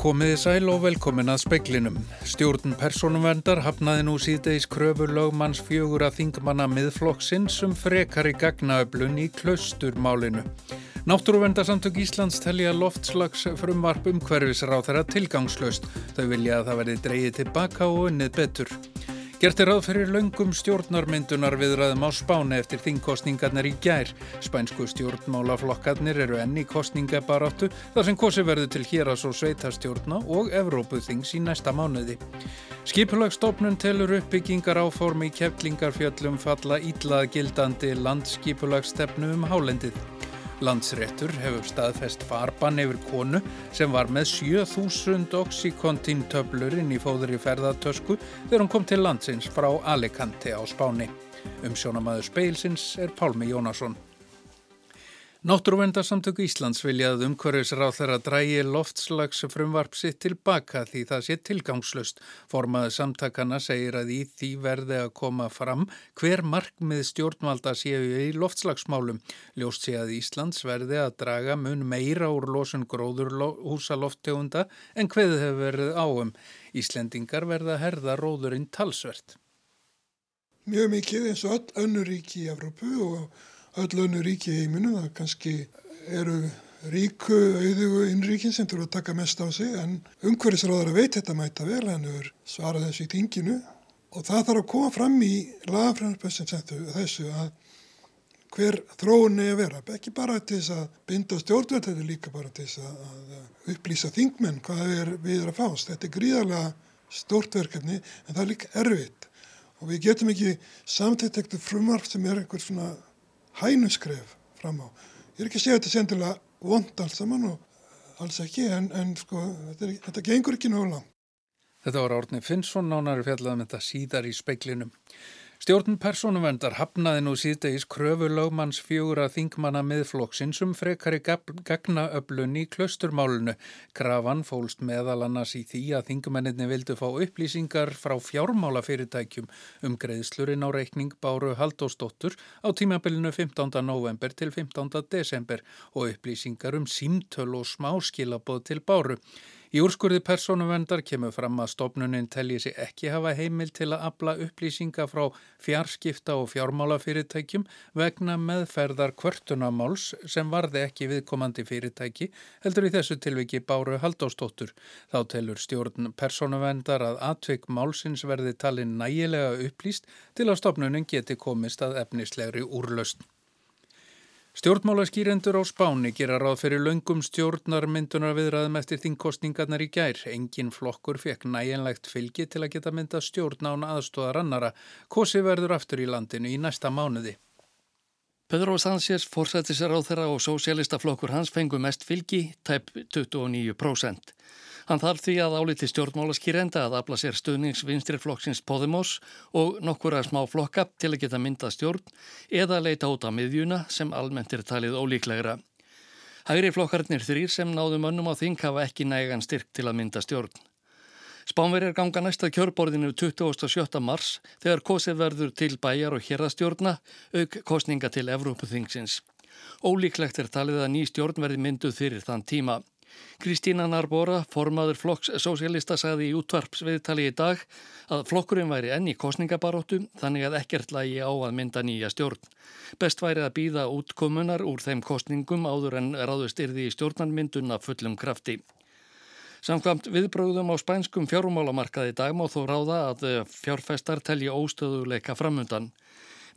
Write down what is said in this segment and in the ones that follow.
Komiði sæl og velkomin að speklinum. Stjórn personumvendar hafnaði nú síðdeis kröfur lögmanns fjögur að þingmanna miðflokksinn sem frekar í gagnaöflun í klausturmálinu. Náttúruvendarsamtök Íslands telja loftslags frumvarp um hverfisráð þeirra tilgangslöst. Þau vilja að það verði dreyið tilbaka og unnið betur. Gert er ráð fyrir laungum stjórnarmyndunar viðræðum á spáni eftir þingkostningarnar í gær. Spænsku stjórnmálaflokkarnir eru enni kostningabaráttu þar sem kosi verður til héras og sveitastjórna og Evrópuþings í næsta mánuði. Skipulagsstofnun telur uppbyggingar áformi í keflingarfjöllum falla íllað gildandi landskipulagsstefnu um hálendið. Landsréttur hefur staðfest farbann yfir konu sem var með 7000 oxykontín töblur inn í fóður í ferðartösku þegar hún kom til landsins frá Alicante á Spáni. Um sjónamaður speilsins er Pálmi Jónasson. Náttúruvendarsamtöku Íslands viljaði umhverfisráð þeirra drægi loftslags frumvarp sitt tilbaka því það sé tilgangslust. Formaði samtakana segir að í því verði að koma fram hver markmið stjórnvalda séu í loftslagsmálum. Ljóst sé að Íslands verði að draga mun meira úr losun gróður húsa lofttegunda en hvað hefur verið áum. Íslendingar verða að herða róðurinn talsvert. Mjög mikið eins og öll önnur ríki í Evrópu og öll önnu ríki í heiminum. Það kannski eru ríku, auðugu innríkin sem þurfa að taka mest á sig en umhverfisráðar að veit þetta mæta vel en þau svara þessu í tinginu og það þarf að koma fram í lagafræðarpössin þessu að hver þróun er að vera. Ekki bara til þess að binda stjórnverð, þetta er líka bara til þess að upplýsa þingmenn hvað er við að fást. Þetta er gríðarlega stórtverkefni en það er líka erfitt og við getum ekki samtættektu frumvarf sem er einhver svona hænuskref fram á. Ég er ekki að segja þetta sendilega vond alls saman og alls ekki en, en sko þetta, er, þetta gengur ekki nála. Þetta var Árni Finnsson, nánari fjallaðum þetta síðar í speiklinum. Stjórn persónuvendar hafnaði nú síðdegis kröfu lögmanns fjögur að þingmanna miðflokksins um frekari gagnaöflun í klausturmálunu. Krafan fólst meðal annars í því að þingmenninni vildu fá upplýsingar frá fjármálafyrirtækjum um greiðslurinn á reikning Báru Haldósdóttur á tímabilinu 15. november til 15. desember og upplýsingar um símtöl og smáskilaboð til Báru. Í úrskurði personuvendar kemur fram að stopnunin telji sig ekki hafa heimil til að abla upplýsinga frá fjarskipta og fjármálafyrirtækjum vegna meðferðar kvörtunamáls sem varði ekki viðkomandi fyrirtæki heldur í þessu tilviki Báru Haldóstóttur. Þá telur stjórn personuvendar að atvik málsins verði talin nægilega upplýst til að stopnunin geti komist að efnislegri úrlausn. Stjórnmálaskýrendur á Spáni gera ráð fyrir löngum stjórnarmyndunar viðræðum eftir þingkostningarnar í gær. Engin flokkur fekk næjanlegt fylgi til að geta mynda stjórn án aðstóðar annara. Kosi verður aftur í landinu í næsta mánuði. Pedro Sánchez fórsætti sér á þeirra og sósélista flokkur hans fengu mest fylgi, tæp 29%. Hann þarf því að áliti stjórnmálaskýrenda að afla sér stuðningsvinstriflokksins Podemos og nokkura smá flokka til að geta mynda stjórn eða leita út á miðjuna sem almennt er talið ólíklegra. Hægri flokkarnir þrýr sem náðu mönnum á þing hafa ekki nægan styrk til að mynda stjórn. Spánverjar ganga næsta kjörborðinu 27. mars þegar kosið verður til bæjar og hérastjórna auk kostninga til Evrópuþingsins. Ólíklegt er talið að ný stjórn verði mynduð fyrir þann tíma. Kristína Narbora, formaður flokks sósélista, sagði í útvarpsviðtali í dag að flokkurinn væri enn í kostningabaróttu þannig að ekkert lagi á að mynda nýja stjórn. Best væri að býða útkomunar úr þeim kostningum áður en ráðust yrði í stjórnanmynduna fullum krafti. Samkvæmt viðbröðum á spænskum fjármálamarkaði dag má þó ráða að fjárfestar telji óstöðuleika framundan.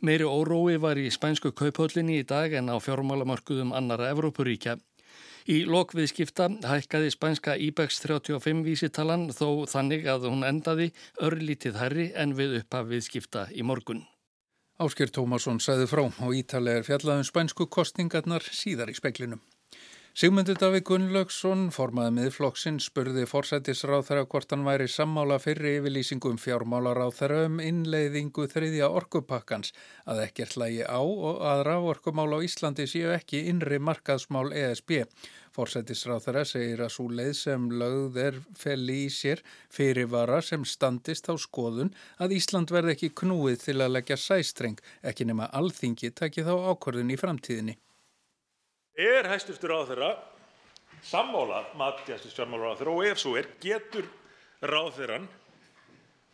Meiri órói var í spænsku kauphöllinni í dag en á fjármálamarkuðum annara Evrópuríkja. Í lokviðskipta hækkaði spænska IBEX 35 vísitalan þó þannig að hún endaði örlítið herri en við upphaf viðskipta í morgun. Ásker Tómasson sæði frá og ítalega er fjallaðum spænsku kostingarnar síðar í speklinum. Sigmundur Davík Gunnlaugsson, formaði miðflokksinn, spurði forsætisráð þeirra hvort hann væri sammála fyrir yfirlýsingum fjármálaráð þeirra um innleiðingu þriðja orkupakkans að ekkert lægi á og að rávorkumál á Íslandi séu ekki innri markaðsmál ESB. Forsætisráð þeirra segir að svo leið sem lögð er felli í sér fyrirvara sem standist á skoðun að Ísland verði ekki knúið til að leggja sæstreng, ekki nema alþingi taki þá ákvörðun í framtíðinni. Er hæstustur á þeirra sammála Mattiasi fjármálaráðherra og ef svo er, getur ráðherrann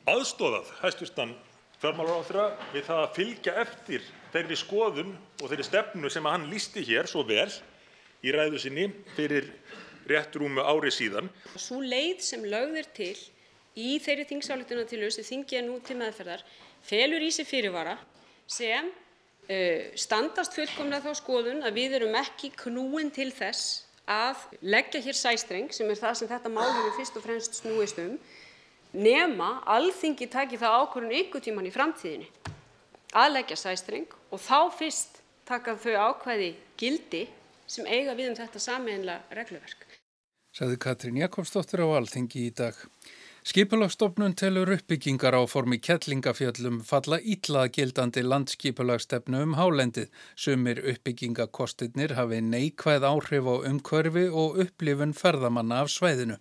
aðstóðað hæstvirtan fjármálaráðherra við það að fylgja eftir þeirri skoðun og þeirri stefnu sem hann lýsti hér svo vel í ræðu sinni fyrir rétt rúmu ári síðan. Svo leið sem lögð er til í þeirri þingsályktunartillögu sem þingið er nú til meðferðar felur í sig fyrirvara sem standast fullkomlega þá skoðun að við erum ekki knúin til þess að leggja hér sæstreng sem er það sem þetta mál hefur fyrst og fremst snúist um nema alþingi taki það ákvörðun ykkur tíman í framtíðinni að leggja sæstreng og þá fyrst taka þau ákvæði gildi sem eiga við um þetta sameinlega regluverk. Saði Katrín Jakobsdóttir á Alþingi í dag. Skipulagstofnun telur uppbyggingar á formi kettlingafjöllum falla ítlað gildandi landskipulagstefnu um hálendið. Sumir uppbyggingakostirnir hafi neikvæð áhrif á umhverfi og upplifun ferðamanna af sveiðinu.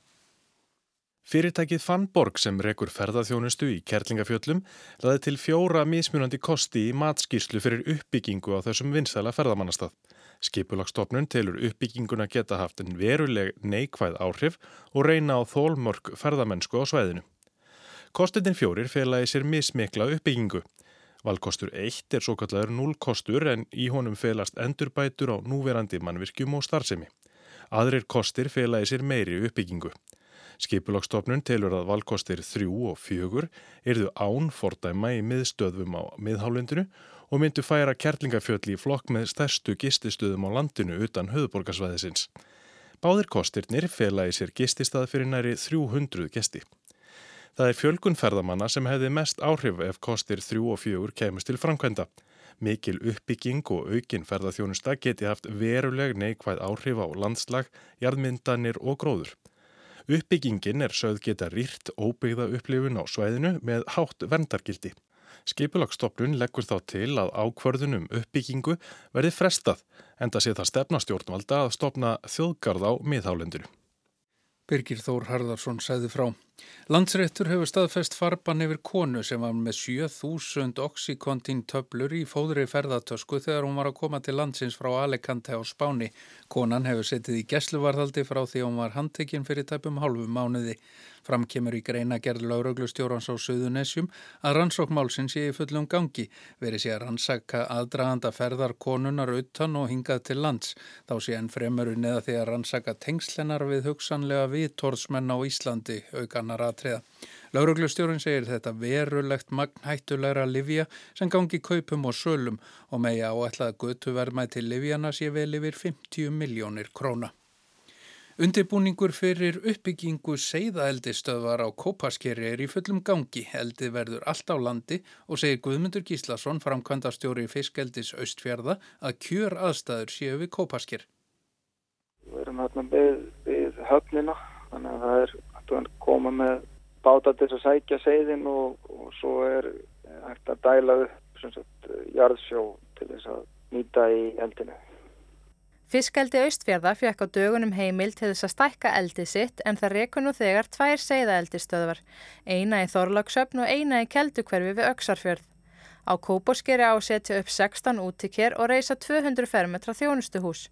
Fyrirtækið Fannborg sem rekur ferðarþjónustu í Kerlingafjöllum laði til fjóra mismunandi kosti í matskýrslu fyrir uppbyggingu á þessum vinsæla ferðamannastað. Skipulagstofnun telur uppbygginguna geta haft en veruleg neikvæð áhrif og reyna á þólmörk ferðamennsku á sveiðinu. Kostin fjórir felaði sér mismikla uppbyggingu. Valkostur 1 er svo kallar 0 kostur en í honum felast endurbætur á núverandi mannvirkjum og starfsemi. Aðrir kostir felaði sér meiri uppbyggingu. Skipulagstofnun telur að valkostir þrjú og fjögur erðu án fordæma í miðstöðum á miðhálendinu og myndu færa kerlingafjöld í flokk með stærstu gististöðum á landinu utan höfuborgarsvæðisins. Báðir kostirnir fela í sér gististað fyrir næri 300 gesti. Það er fjölgun ferðamanna sem hefði mest áhrif ef kostir þrjú og fjögur kemist til framkvæmda. Mikil uppbygging og aukin ferðarþjónusta geti haft veruleg neikvæð áhrif á landslag, jarðmyndanir og gróður. Uppbyggingin er sögð geta rýrt óbyggða upplifun á svæðinu með hátt verndargildi. Skipulagsstofnun leggur þá til að ákvörðunum uppbyggingu verði frestað en það sé það stefnastjórnvalda að stopna þjóðgarð á miðhálendinu. Birgir Þór Harðarsson sæði frá. Landsréttur hefur staðfest farban yfir konu sem var með 7000 oxykontín töblur í fóðri ferðartösku þegar hún var að koma til landsins frá Alicante á Spáni. Konan hefur setið í gesluvarðaldi frá því hún var handtekinn fyrir tæpum hálfu mánuði. Framkemur í greina gerð lauruglustjórans á Suðunessjum að rannsókmálsinn sé í fullum gangi, verið sé að rannsaka aðdraganda ferðar konunar utan og hingað til lands. Þá sé enn fremuru neða því að rannsaka tengslenar við hugsanlega viðtorðsmenn á Íslandi, aukanar aðtriða. Lauruglustjórun segir þetta verulegt magnhættulegra livja sem gangi kaupum og sölum og megi áætlað götuvermæð til livjana sé vel yfir 50 miljónir króna. Undibúningur fyrir uppbyggingu seiðaeldistöðvar á Kópaskeri er í fullum gangi. Eldi verður allt á landi og segir Guðmundur Gíslason, framkvæmdastjóri Fiskeldis Östfjörða, að kjör aðstæður séu við Kópasker. Við erum hérna við höfnina, þannig að það er að koma með báta til að sækja seiðin og, og svo er hægt að dæla upp sagt, jarðsjó til þess að nýta í eldinu. Fiskeldi Austfjörða fekk á dögunum heimil til þess að stækka eldið sitt en það rekur nú þegar tvær seiðaeldistöðvar, eina í Þorlagsöfn og eina í Keldukverfi við Öksarfjörð. Á Kóposkeri ásetja upp 16 útikér og reysa 200 fermetra þjónustuhús.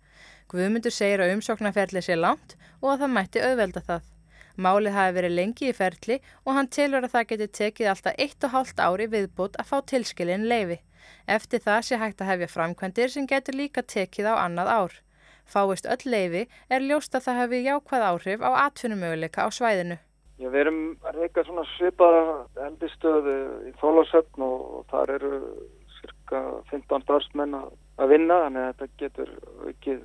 Guðmundur segir að umsóknarferli sé langt og að það mætti auðvelda það. Málið hafi verið lengi í ferli og hann tilur að það geti tekið alltaf 1,5 ári viðbútt að fá tilskilin leifi. Eftir það sé hægt að hefja framkvæmdir sem getur líka tekið á annað ár. Fáist öll leifi er ljóst að það hefði jákvæð áhrif á atvinnumöguleika á svæðinu. Já, við erum að reyka svona svipaða eldistöðu í Þólasöfn og, þar eru cirka 15 starfsmenn að vinna að þetta getur ekki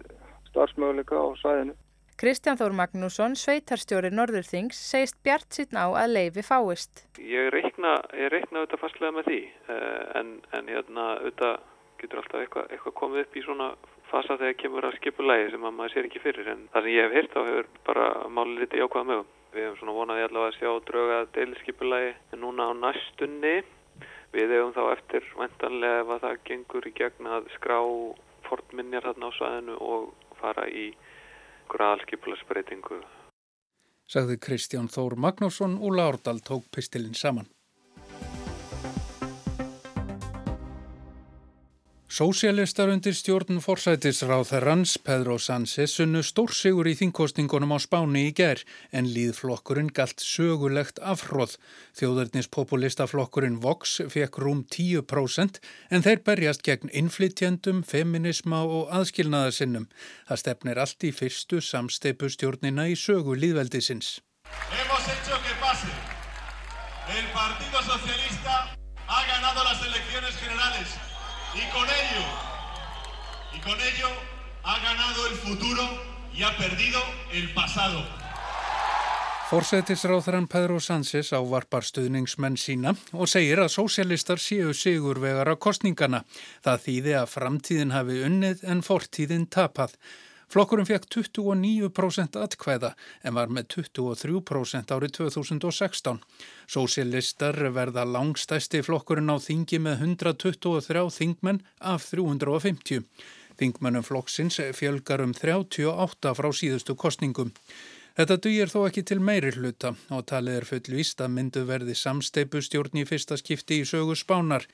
starfsmöguleika á svæðinu. Kristján Þór Magnússon, sveitarstjóri Norðurþings, segist bjart síðan á að leifi fáist. Ég reikna, ég reikna auðvitað fastlega með því eh, en, en hérna auðvitað getur alltaf eitthvað, eitthvað komið upp í svona fasa þegar kemur að skipulægi sem að maður sér ekki fyrir en það sem ég hef hýrt á hefur bara máli litið jákvæða mögum. Við hefum svona vonaði allavega að sjá drauga deilskipulægi núna á næstunni. Við hefum þá eftir vendanlega ef að það gengur í gegn að skrá fornminjar þarna á svæðinu og fara í graðalskipulægsbreytingu. Sagði Kristján Þór Magnússon og Lárdal tók pistilinn saman. Sósialistar undir stjórn forsætisráþarans Pedro Sánchez sunnu stórsigur í þingkostingunum á Spáni í ger en líðflokkurinn galt sögulegt afhróð. Þjóðarnispopulistaflokkurinn Vox fekk rúm 10% en þeir berjast gegn inflytjendum, feminisma og aðskilnaðarsinnum. Það stefnir allt í fyrstu samsteipu stjórnina í sögu líðveldisins. Hemos hecho que pase. El Partido Socialista ha ganado las elecciones generales. Y con ello, y con ello ha ganado el futuro y ha perdido el pasado. Forsætisráþarann Pedro Sánchez ávarpar stuðningsmenn sína og segir að sósialistar séu sigur vegar á kostningana. Það þýði að framtíðin hafi unnið en fortíðin tapað. Flokkurinn fekk 29% atkvæða en var með 23% árið 2016. Sósialistar verða langstæsti flokkurinn á þingi með 123 þingmenn af 350. Þingmennum flokksins fjölgar um 38 frá síðustu kostningum. Þetta dugir þó ekki til meiri hluta og talið er fullvíst að myndu verði samsteipustjórn í fyrsta skipti í sögu spánar.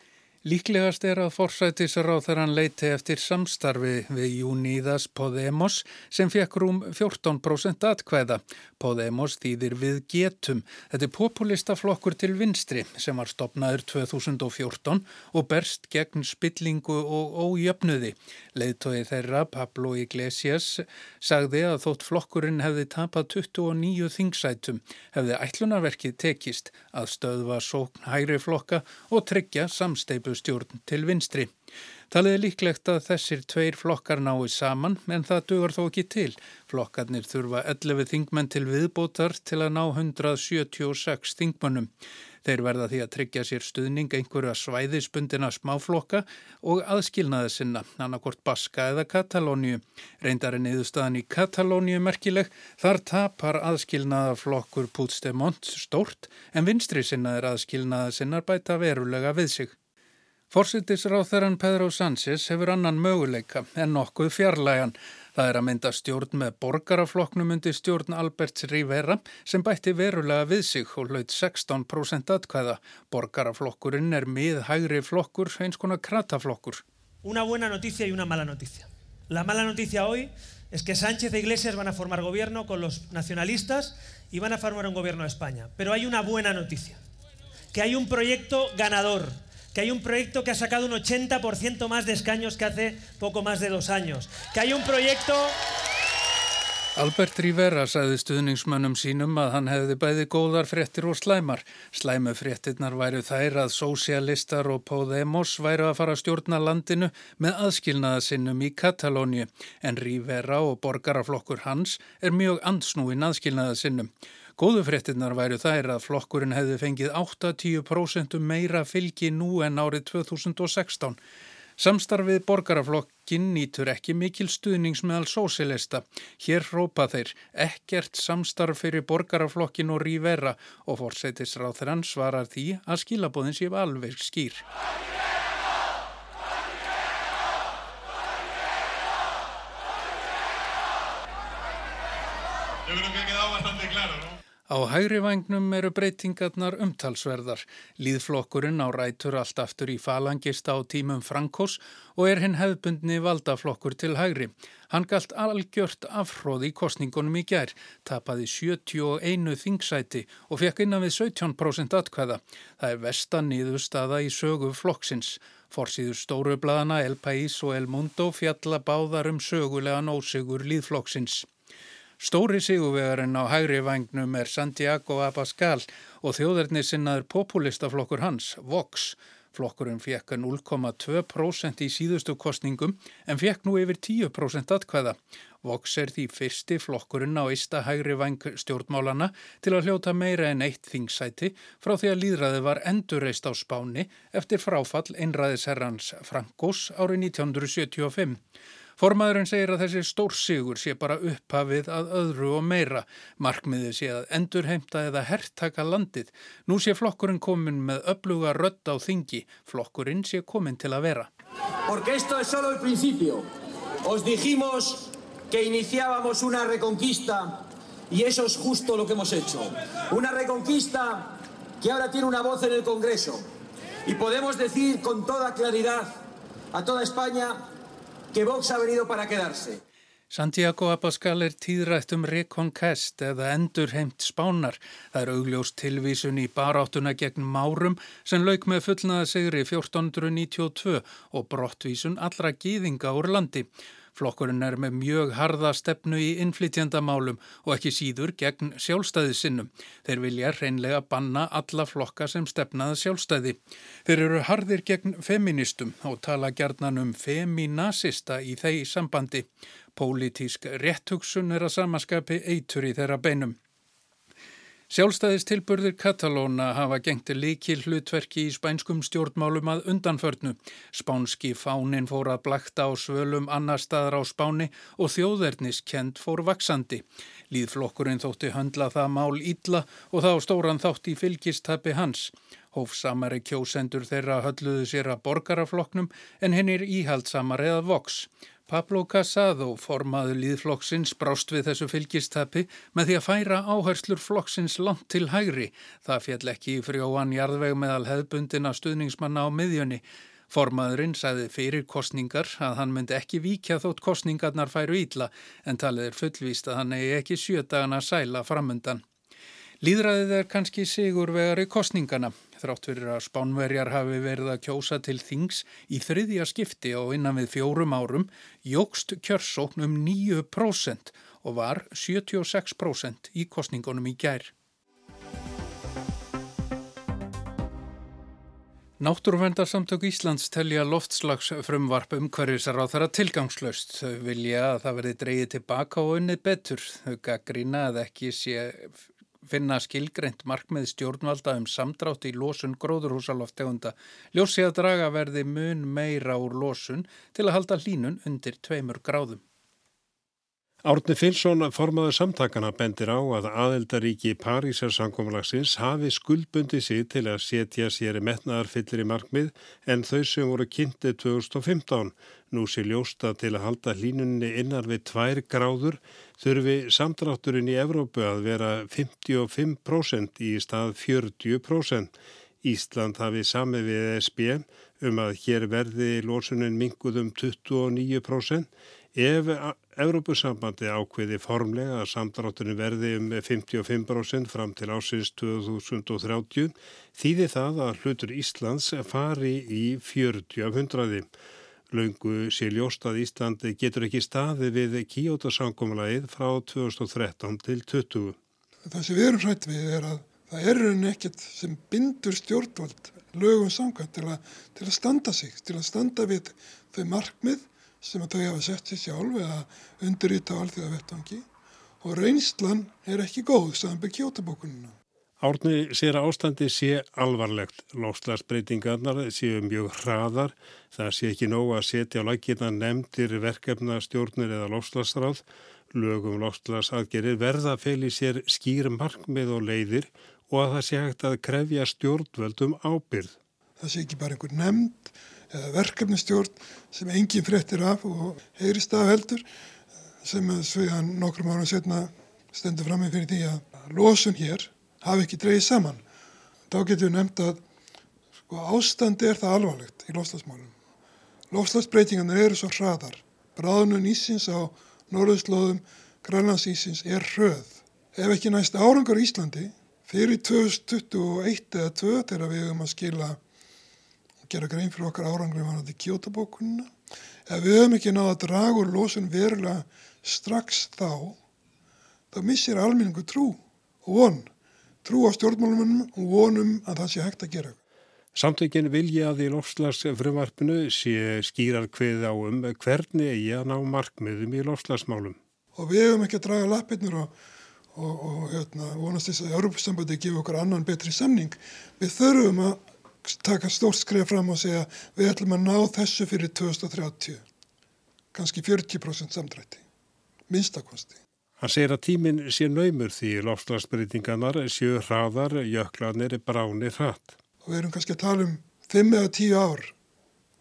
Líklegast er að forsætisráð þegar hann leiti eftir samstarfi við Júníðas Podemos sem fekk rúm 14% atkvæða. Podemos þýðir við getum. Þetta er populistaflokkur til vinstri sem var stopnaður 2014 og berst gegn spillingu og ójöfnuði. Leðtói þeirra, Pablo Iglesias, sagði að þótt flokkurinn hefði tapað 29 þingsætum, hefði ætlunarverkið tekist að stöðva sókn hægri flokka og tryggja samsteipu stjórn til vinstri. Talið er líklegt að þessir tveir flokkar nái saman en það dugar þó ekki til. Flokkarnir þurfa 11 þingmenn til viðbótar til að ná 176 þingmannum. Þeir verða því að tryggja sér stuðning einhverja svæðispundina smáflokka og aðskilnaði sinna, annarkort Baska eða Katalóniu. Reyndar er niðurstaðan í Katalóniu merkileg, þar tapar aðskilnaðaflokkur Puigdemont stórt en vinstri sinna er aðskilnaði sinnar bæta verulega við sig. Forsitisráþarann Pedro Sánchez hefur annan möguleika en nokkuð fjarlægan. Það er að mynda stjórn með borgaraflokknum undir stjórn Alberts Rivera sem bætti verulega við sig og hlaut 16% atkvæða. Borgaraflokkurinn er mið hægri flokkur, eins konar krataflokkur. Una buena noticia y una mala noticia. La mala noticia hoy es que Sánchez e Iglesias van a formar gobierno con los nacionalistas y van a formar un gobierno de España. Pero hay una buena noticia, que hay un proyecto ganador que hay un proyecto que ha sacado un 80% más de escaños que hace poco más de dos años, que hay un proyecto... Albert Rivera sagði stuðningsmönnum sínum að hann hefði bæði góðar fréttir og slæmar. Slæmu fréttirnar væru þær að sósialistar og Podemos væru að fara að stjórna landinu með aðskilnaða sinnum í Katalóniu en Rivera og borgaraflokkur hans er mjög ansnúin aðskilnaða sinnum. Góðu fréttinnar væru þær að flokkurinn hefði fengið 8-10% meira fylgi nú en árið 2016. Samstarfið borgaraflokkin nýtur ekki mikil stuðnings meðal sósilista. Hér rópa þeir ekkert samstarf fyrir borgaraflokkin og rývera og fórsætisráð þeirra svarar því að skilabóðin sé alveg skýr. Á hægri vagnum eru breytingarnar umtalsverðar. Líðflokkurinn á rætur allt aftur í falangist á tímum Frankos og er hinn hefðbundni valdaflokkur til hægri. Hann galt algjört afhróði í kostningunum í gær, tapaði 71 þingsæti og fekk innan við 17% atkvæða. Það er vestan nýðustada í sögu flokksins. Forsýður stórublaðana El País og El Mundo fjalla báðar um sögulegan ósigur líðflokksins. Stóri sigurvegarinn á hægri vagnum er Santiago Abascal og þjóðarni sinnaður populistaflokkur hans, Vox. Flokkurinn fekk 0,2% í síðustu kostningum en fekk nú yfir 10% atkvæða. Vox er því fyrsti flokkurinn á eista hægri vang stjórnmálana til að hljóta meira en eitt þingsæti frá því að líðræði var endurreist á spáni eftir fráfall einræðisherrans Frankos árið 1975. Formaðurinn segir að þessi stórsigur sé bara upphafið að öðru og meira. Markmiðið sé að endurheimta eða herrtaka landið. Nú sé flokkurinn komin með öfluga rött á þingi. Flokkurinn sé komin til að vera. Porque esto es solo el principio. Os dijimos que iniciábamos una reconquista y eso es justo lo que hemos hecho. Una reconquista que ahora tiene una voz en el Congreso. Y podemos decir con toda claridad a toda España que Vox ha venido para quedarse. Santiago Abascal er tíðrætt um rekonkest eða endurheimt spánar. Það er augljós tilvísun í baráttuna gegn márum sem lauk með fullnaða sigri 1492 og brottvísun allra gýðinga úr landi. Flokkurinn er með mjög harða stefnu í innflytjandamálum og ekki síður gegn sjálfstæði sinnum. Þeir vilja reynlega banna alla flokka sem stefnaða sjálfstæði. Þeir eru harðir gegn feministum og tala gerðnan um feminasista í þeir sambandi. Pólitísk rétthugsun er að samaskapi eitur í þeirra beinum. Sjálfstæðistilburðir Katalóna hafa gengt líkil hlutverki í spænskum stjórnmálum að undanförnu. Spánski fánin fór að blakta á svölum annar staðar á Spáni og þjóðverniskend fór vaksandi. Líðflokkurinn þótti höndla það mál ítla og þá stóran þátt í fylgistabi hans. Hófsamari kjósendur þeirra hölluðu sér að borgarafloknum en hinn er íhaldsamar eða voks. Pablo Casado, formaður líðflokksins, brást við þessu fylgistapi með því að færa áherslur flokksins langt til hægri. Það fjall ekki í frjóan jarðveg meðal hefðbundina stuðningsmanna á miðjunni. Formaðurinn sagði fyrir kostningar að hann myndi ekki víkja þótt kostningarnar færu ítla en talið er fullvíst að hann eigi ekki sjö dagana sæla framundan. Líðræðið er kannski sigur vegar í kostningana. Þrátt fyrir að spánverjar hafi verið að kjósa til þings í þriðja skipti og innan við fjórum árum jógst kjörsókn um 9% og var 76% í kostningunum í gær. Náttúruvendarsamtök Íslands telja loftslagsfrumvarp umhverfisar á þeirra tilgangslöst. Þau vilja að það verði dreyið tilbaka og unnið betur. Þau gaggrína að ekki sé finna skilgreint markmið stjórnvalda um samdrátt í losun gróðurhúsaloftegunda ljósi að draga verði mun meira úr losun til að halda hlínun undir tveimur gráðum. Árni Finnsson, formaður samtakana, bendir á að aðeldaríki Parísar samkomlagsins hafi skuldbundi sig til að setja sér metnaðarfyllir í markmið en þau sem voru kynnti 2015. Nú sé ljósta til að halda hlínunni innar við tvær gráður þurfi samdrátturinn í Evrópu að vera 55% í stað 40%. Ísland hafi sami við SB um að hér verði lósunin minguð um 29%. Ef Evrópusambandi ákveði formlega að samdrátturinn verði um 55% fram til ásins 2030 þýði það að hlutur Íslands fari í 40 af hundraði. Laungu sé ljóst að Íslandi getur ekki staði við Kíótasankomlæðið frá 2013 til 2020. Það sem við erum hrætt við er að það er raun ekkert sem bindur stjórnvald lögum samkvæmt til, til að standa sig, til að standa við þau markmið sem að þau hafa sett sér sjálf eða undirrita á alþjóða vettvangi og reynslan er ekki góð saman með Kíótabókununa. Árni sér að ástandi sé alvarlegt. Lofslagsbreytingarnar séu mjög hraðar. Það sé ekki nóg að setja á lækina nefndir verkefna stjórnir eða lofslagsráð. Lögum lofslagsaðgerir verða fel í sér skýr markmið og leiðir og að það sé hægt að krefja stjórnvöldum ábyrð. Það sé ekki bara einhver nefnd eða verkefnistjórn sem enginn frettir af og heyrist af heldur sem að sveiðan nokkrum ára setna stendur fram með fyrir því að losun hér hafi ekki dreyið saman. Þá getum við nefnt að sko, ástandi er það alvarlegt í lofslagsmálum. Lofslagsbreytingarnir eru svo hraðar. Bráðunum ísins á norðurslóðum grænlandsísins er hröð. Ef ekki næst árangur í Íslandi fyrir 2021 eða 2022 þegar við höfum að skila gera grein fyrir okkar árangur í vanandi kjótabókununa. Ef við höfum ekki náða að draga úr losun verulega strax þá, þá missir almenningu trú og von trú á stjórnmálumannum og vonum að það sé hægt að gera. Samtökin vilja að í lofslagsfrumvarpinu sé skýrar hvið á um hvernig eigi að ná markmiðum í lofslagsmálum. Og við hefum ekki að draga lappirnir og, og, og hérna, vonast þess að Europasambandi gefa okkur annan betri samning. Við þurfum að taka stórt skrif fram og segja við ætlum að ná þessu fyrir 2030. Kanski 40% samdrætti. Minnstakosti. Hann segir að tíminn sé naumur því lofslagsbreytingarnar séu hraðar, jöklanir, bránir hratt. Og við erum kannski að tala um 5 eða 10 ár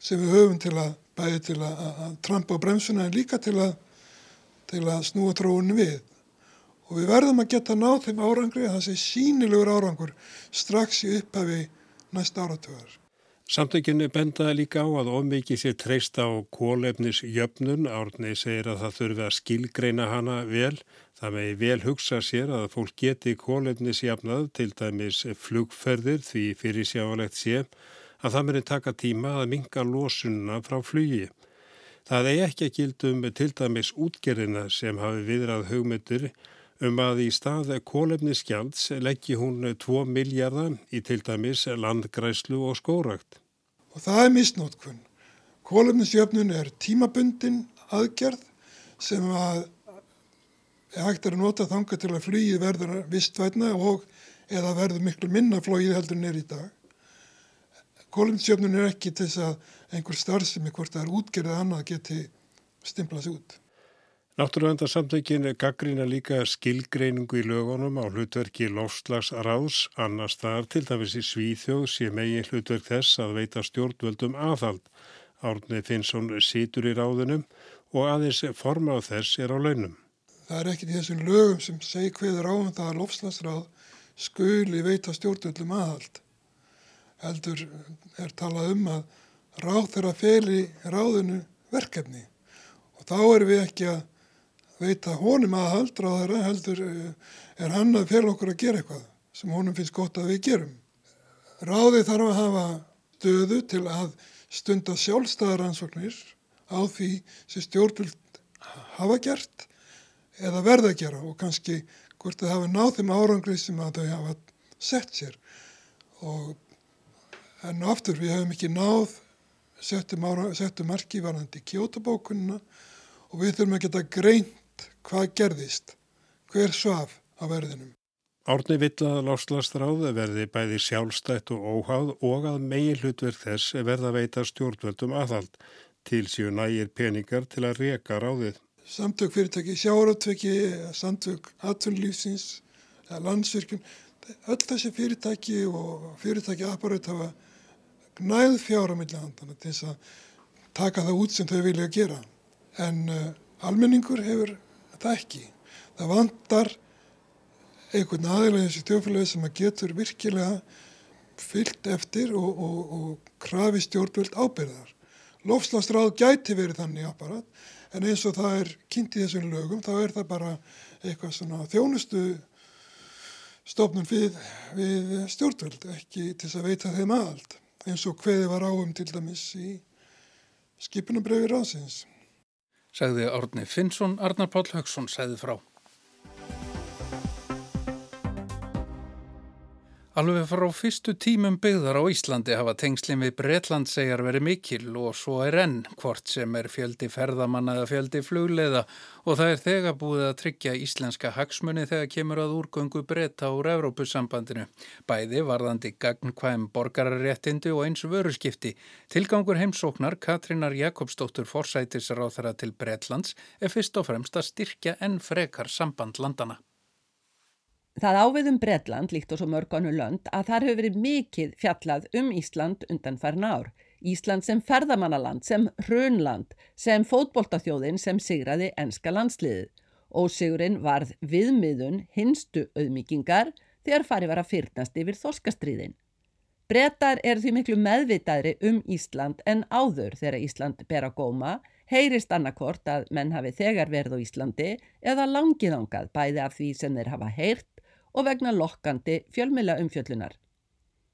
sem við höfum til að bæði til að, að trampa á bremsuna en líka til að, til að snúa tróunni við. Og við verðum að geta náð þeim árangri að það sé sínilegur árangur strax í upphafi næsta áratöðar. Samtökinu benda líka á að ómikið sé treysta á kólefnisjöfnun. Árni segir að það þurfi að skilgreina hana vel. Það megi vel hugsa sér að fólk geti kólefnisjafnað til dæmis flugferðir því fyrir sjáalegt sé að það muni taka tíma að minga losununa frá flugi. Það eigi ekki að gildum til dæmis útgerðina sem hafi viðrað hugmyndir um að í stað kólefniskjalds leggji hún 2 miljardar í til dæmis landgræslu og skórakt. Og það er misnótkun. Kólefnisjöfnun er tímabundin aðgerð sem að hægt er að nota þanga til að flýið verður vistvætna og eða verður miklu minna flóið heldur nýr í dag. Kólefnisjöfnun er ekki til þess að einhver starfsemi hvort það er útgerðið annað geti stimplast út. Náttúruvendarsamtökin gaggrína líka skilgreiningu í lögunum á hlutverki lofslagsráðs, annars þar til dæmis í Svíþjóð sé megin hlutverk þess að veita stjórnvöldum aðhald. Árni Finnsson situr í ráðunum og aðeins forma á þess er á launum. Það er ekkit í þessum lögum sem segi hverður áum það að lofslagsráð skuli veita stjórnvöldum aðhald. Heldur er talað um að ráð þeirra feli ráðunu verkefni og þá erum við ekki að veita honum að haldra á þeirra heldur eh, er hann að fyrir okkur að gera eitthvað sem honum finnst gott að við gerum. Ráði þarf að hafa stöðu til að stunda sjálfstæðaransóknir á því sem stjórnvöld hafa gert eða verða að gera og kannski hvort það hafa náð þeim árangrið sem að þau hafa sett sér. Og en aftur við hefum ekki náð settum, settum marki varandi kjótabókunina og við þurfum að geta greint hvað gerðist, hver svaf á verðinum. Árni vill að láslastráði verði bæði sjálfstætt og óháð og að megin hlutverk þess verða veita stjórnvöldum aðhald til síu nægir peningar til að reka ráðið. Samtök fyrirtæki, sjáratveki, samtök atvinnlýfsins, landsvirkjum, öll þessi fyrirtæki og fyrirtæki apparat hafa gnæð fjára millihandana til þess að taka það út sem þau vilja gera. En uh, almenningur hefur það ekki. Það vandar einhvern aðeins í þessu tjófélagi sem að getur virkilega fyllt eftir og, og, og krafi stjórnvöld ábyrðar. Lofslagsráð gæti verið þannig apparat en eins og það er kynnt í þessum lögum þá er það bara eitthvað svona þjónustu stofnum við, við stjórnvöld ekki til að veita þeim aðald eins og hveði var áum til dæmis í skipunabröfi ráðsins sagði Árni Finnsson, Arnar Páll Högson segði frá. Alveg frá fyrstu tímum byggðar á Íslandi hafa tengslinn við Breitland segjar verið mikil og svo er enn hvort sem er fjöldi ferðamanna eða fjöldi flugleiða og það er þegar búið að tryggja íslenska hagsmunni þegar kemur að úrgöngu breyta úr Evrópussambandinu. Bæði varðandi gagnkvæm borgararéttindi og eins vöruskipti. Tilgangur heimsóknar Katrínar Jakobsdóttur forsætisráþara til Breitlands er fyrst og fremst að styrkja enn frekar samband landana. Það áviðum Bredland, líkt og svo mörganu lönd, að þar hefur verið mikið fjallað um Ísland undan farin ár. Ísland sem ferðamannaland, sem hrunland, sem fótboltaþjóðin sem sigraði enska landsliðið. Ósigurinn varð viðmiðun hinstu auðmíkingar þegar farið var að fyrnast yfir þorskastriðin. Brettar er því miklu meðvitaðri um Ísland en áður þegar Ísland ber að góma, heyrist annarkort að menn hafi þegar verið á Íslandi eða langiðangað bæði af því sem þeir hafa heyrt og vegna lokkandi fjölmila umfjöllunar.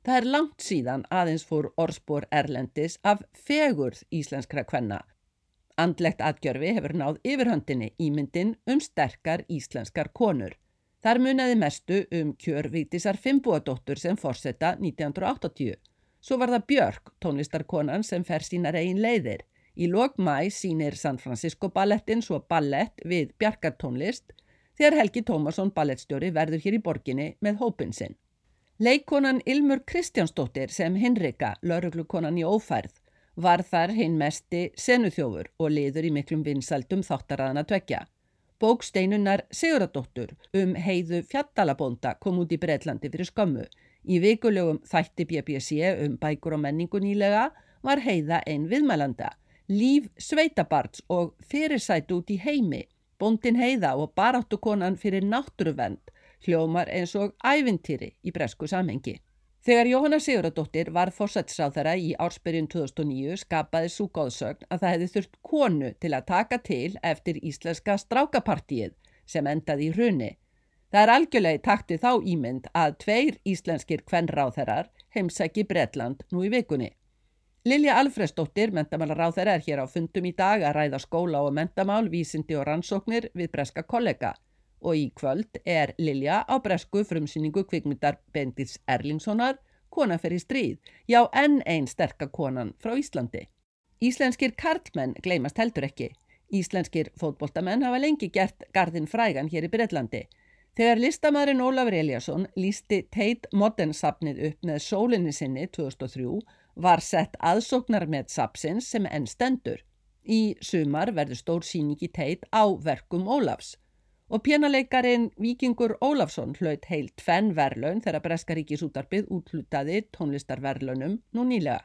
Það er langt síðan aðeins fór orðspor Erlendis af fegurð íslenskra kvenna. Andlegt atgjörfi hefur náð yfirhöndinni ímyndin um sterkar íslenskar konur. Þar muniði mestu um kjörvítisar Fimboadóttur sem fórsetta 1980. Svo var það Björk, tónlistarkonan sem fer sínar eigin leiðir. Í lok mæ sínir San Francisco ballettin svo ballett við Bjarkartónlist þegar Helgi Tómasson ballettstjóri verður hér í borginni með hópin sinn. Leikonan Ilmur Kristjánsdóttir sem Hinrika, lauruglukonan í ófærð, var þar hinn mesti senuþjófur og liður í miklum vinsaldum þáttaraðana tvekja. Bóksteinunar Siguradóttur um heiðu fjattalabónda kom út í Breitlandi fyrir skömmu. Í vikulögum þætti BBC um bækur og menningu nýlega var heiða einn viðmælanda. Líf sveitabarts og fyrirsætt út í heimi Bondin heiða og baráttukonan fyrir náttúruvend hljómar eins og ævintýri í bresku samhengi. Þegar Jóhanna Siguradóttir var fórsætsráðara í ársbyrjun 2009 skapaði svo góðsögn að það hefði þurft konu til að taka til eftir íslenska strákapartíið sem endaði í hruni. Það er algjörlega takti þá ímynd að tveir íslenskir kvennráðherrar heimsæki Bretland nú í vikunni. Lilja Alfredsdóttir, mentamálaráðherra, er hér á fundum í dag að ræða skóla og mentamál, vísindi og rannsóknir við breska kollega og í kvöld er Lilja á bresku frumsýningu kvikmyndar Bendis Erlingssonar Kona fer í stríð, já enn einn sterkakonan frá Íslandi. Íslenskir karlmenn gleymast heldur ekki. Íslenskir fótboltamenn hafa lengi gert gardin frægan hér í Breitlandi. Þegar listamærin Ólafur Eliasson lísti Tate Modern sapnið upp með sólinni sinni 2003 var sett aðsóknar með sapsins sem enn stendur. Í sumar verður stór síningi Tate á verkum Ólafs og pjánaleikarin Víkingur Ólafsson hlaut heilt tvenn verlaun þegar Breskaríkisútarpið útlutaði tónlistarverlaunum nú nýlega.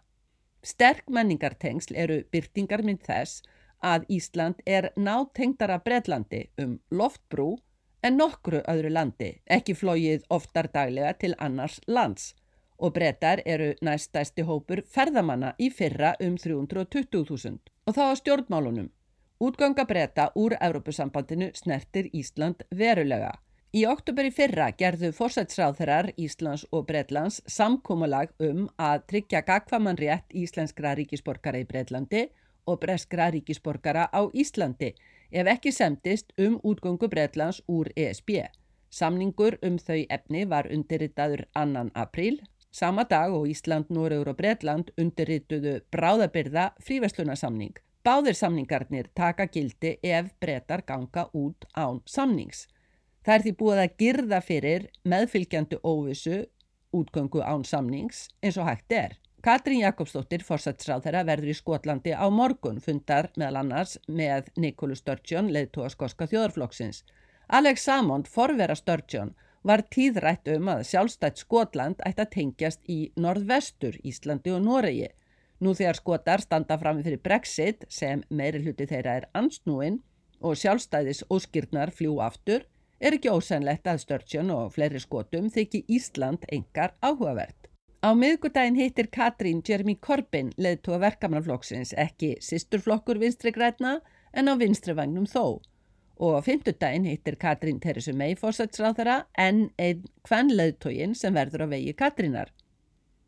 Sterk menningartengsl eru byrtingar mynd þess að Ísland er nátengdara Breitlandi um loftbrú en nokkru öðru landi, ekki flóið oftar daglega til annars lands og brettar eru næstæsti hópur ferðamanna í fyrra um 320.000 og þá á stjórnmálunum. Útganga breyta úr Evrópusambandinu snertir Ísland verulega. Í oktober í fyrra gerðu fórsætsráðherrar Íslands og Breitlands samkómulag um að tryggja gagfaman rétt íslenskra ríkisborgara í Breitlandi og breskra ríkisborgara á Íslandi ef ekki semtist um útgöngu Breitlands úr ESB. Samningur um þau efni var undirritaður annan apríl. Sama dag og Ísland, Núreur og Breitland undirrituðu bráðabyrða fríverslunarsamning. Báðir samningarnir taka gildi ef breytar ganga út án samnings. Það er því búið að girða fyrir meðfylgjandi óvissu útgöngu án samnings eins og hægt er. Katrín Jakobsdóttir, fórsætsráð þeirra, verður í Skotlandi á morgun fundar meðal annars með Nikolu Sturgeon, leðtóa skoska þjóðarflokksins. Alex Salmond, forvera Sturgeon, var tíðrætt um að sjálfstætt Skotland ætti að tengjast í norðvestur Íslandi og Noregi Nú þegar skotar standa fram fyrir Brexit sem meiri hluti þeirra er ansnúin og sjálfstæðis óskýrnar fljú aftur, er ekki ósænlegt að Sturgeon og fleiri skotum þykji Ísland engar áhugavert. Á miðgudaginn hittir Katrín Jeremy Corbyn leðtúa verkamannaflokksins ekki sýsturflokkur vinstri græna en á vinstri vagnum þó og á fymtudaginn hittir Katrín Teresu May fórsætsráðara en einn hvern leðtógin sem verður á vegi Katrínar.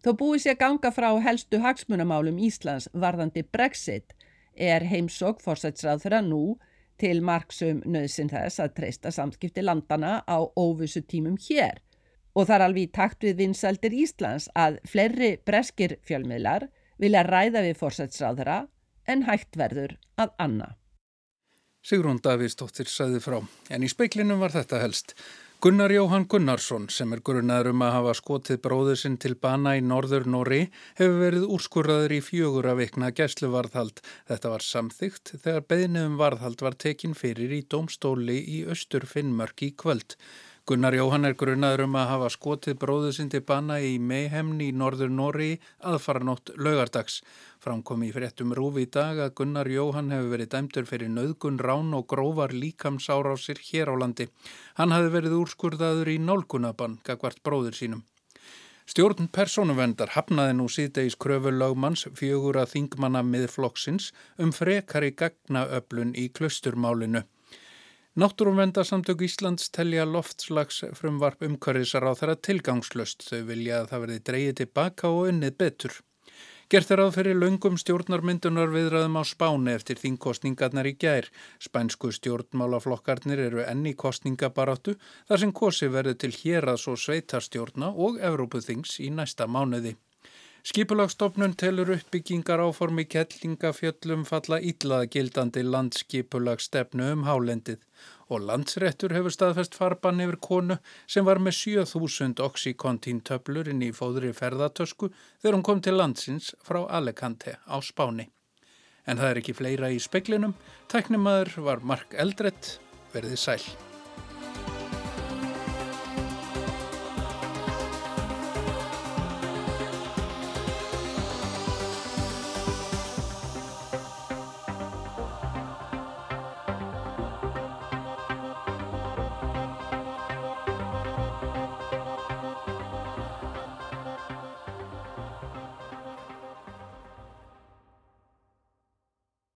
Þó búið sér ganga frá helstu hagsmunamálum Íslands varðandi Brexit er heimsók fórsætsráð þeirra nú til marksum nöðsinn þess að treysta samskipti landana á óvissu tímum hér og þar alveg í takt við vinsældir Íslands að fleiri breskir fjölmiðlar vilja ræða við fórsætsráð þeirra en hægt verður að anna. Sigrún Davíðsdóttir sæði frá en í speiklinum var þetta helst. Gunnar Jóhann Gunnarsson sem er grunnaður um að hafa skotið bróður sinn til bana í norður Nóri hefur verið úrskurraður í fjögur að vikna gæsluvarðhald. Þetta var samþygt þegar beðnið um varðhald var tekin fyrir í domstóli í Östur Finnmörk í kvöld. Gunnar Jóhann er grunnaður um að hafa skotið bróðu sinn til bana í Meihemni í norður Nóri aðfaranótt laugardags. Framkom í fréttum rúfi í dag að Gunnar Jóhann hefur verið dæmtur fyrir nöðgun, rán og grófar líkamsárásir hér á landi. Hann hafi verið úrskurðaður í nálgunabann gagvart bróður sínum. Stjórn persónuvendar hafnaði nú síðdeis kröfulagmanns fjögur að þingmanna miðflokksins um frekari gagnaöflun í klusturmálinu. Náttúrumvendarsamtök Íslands telja loftslags frumvarp umhverfisar á þeirra tilgangslöst. Þau vilja að það verði dreyið tilbaka og unnið betur. Gert er að fyrir laungum stjórnarmyndunar viðræðum á spáni eftir þingkostningarnar í gær. Spænsku stjórnmálaflokkarnir eru enni kostningabaráttu þar sem kosi verður til hér að svo sveitarstjórna og Evrópuþings í næsta mánuði. Skipulagstofnun telur uppbyggingar áformi kettlingafjöllum falla íllað gildandi landskipulagstefnu um hálendið og landsrettur hefur staðfest farbann yfir konu sem var með 7000 oxykontintöflur inn í fóðri ferðartösku þegar hún kom til landsins frá Alicante á Spáni. En það er ekki fleira í speklinum. Tæknimaður var Mark Eldrett, verðið sæl.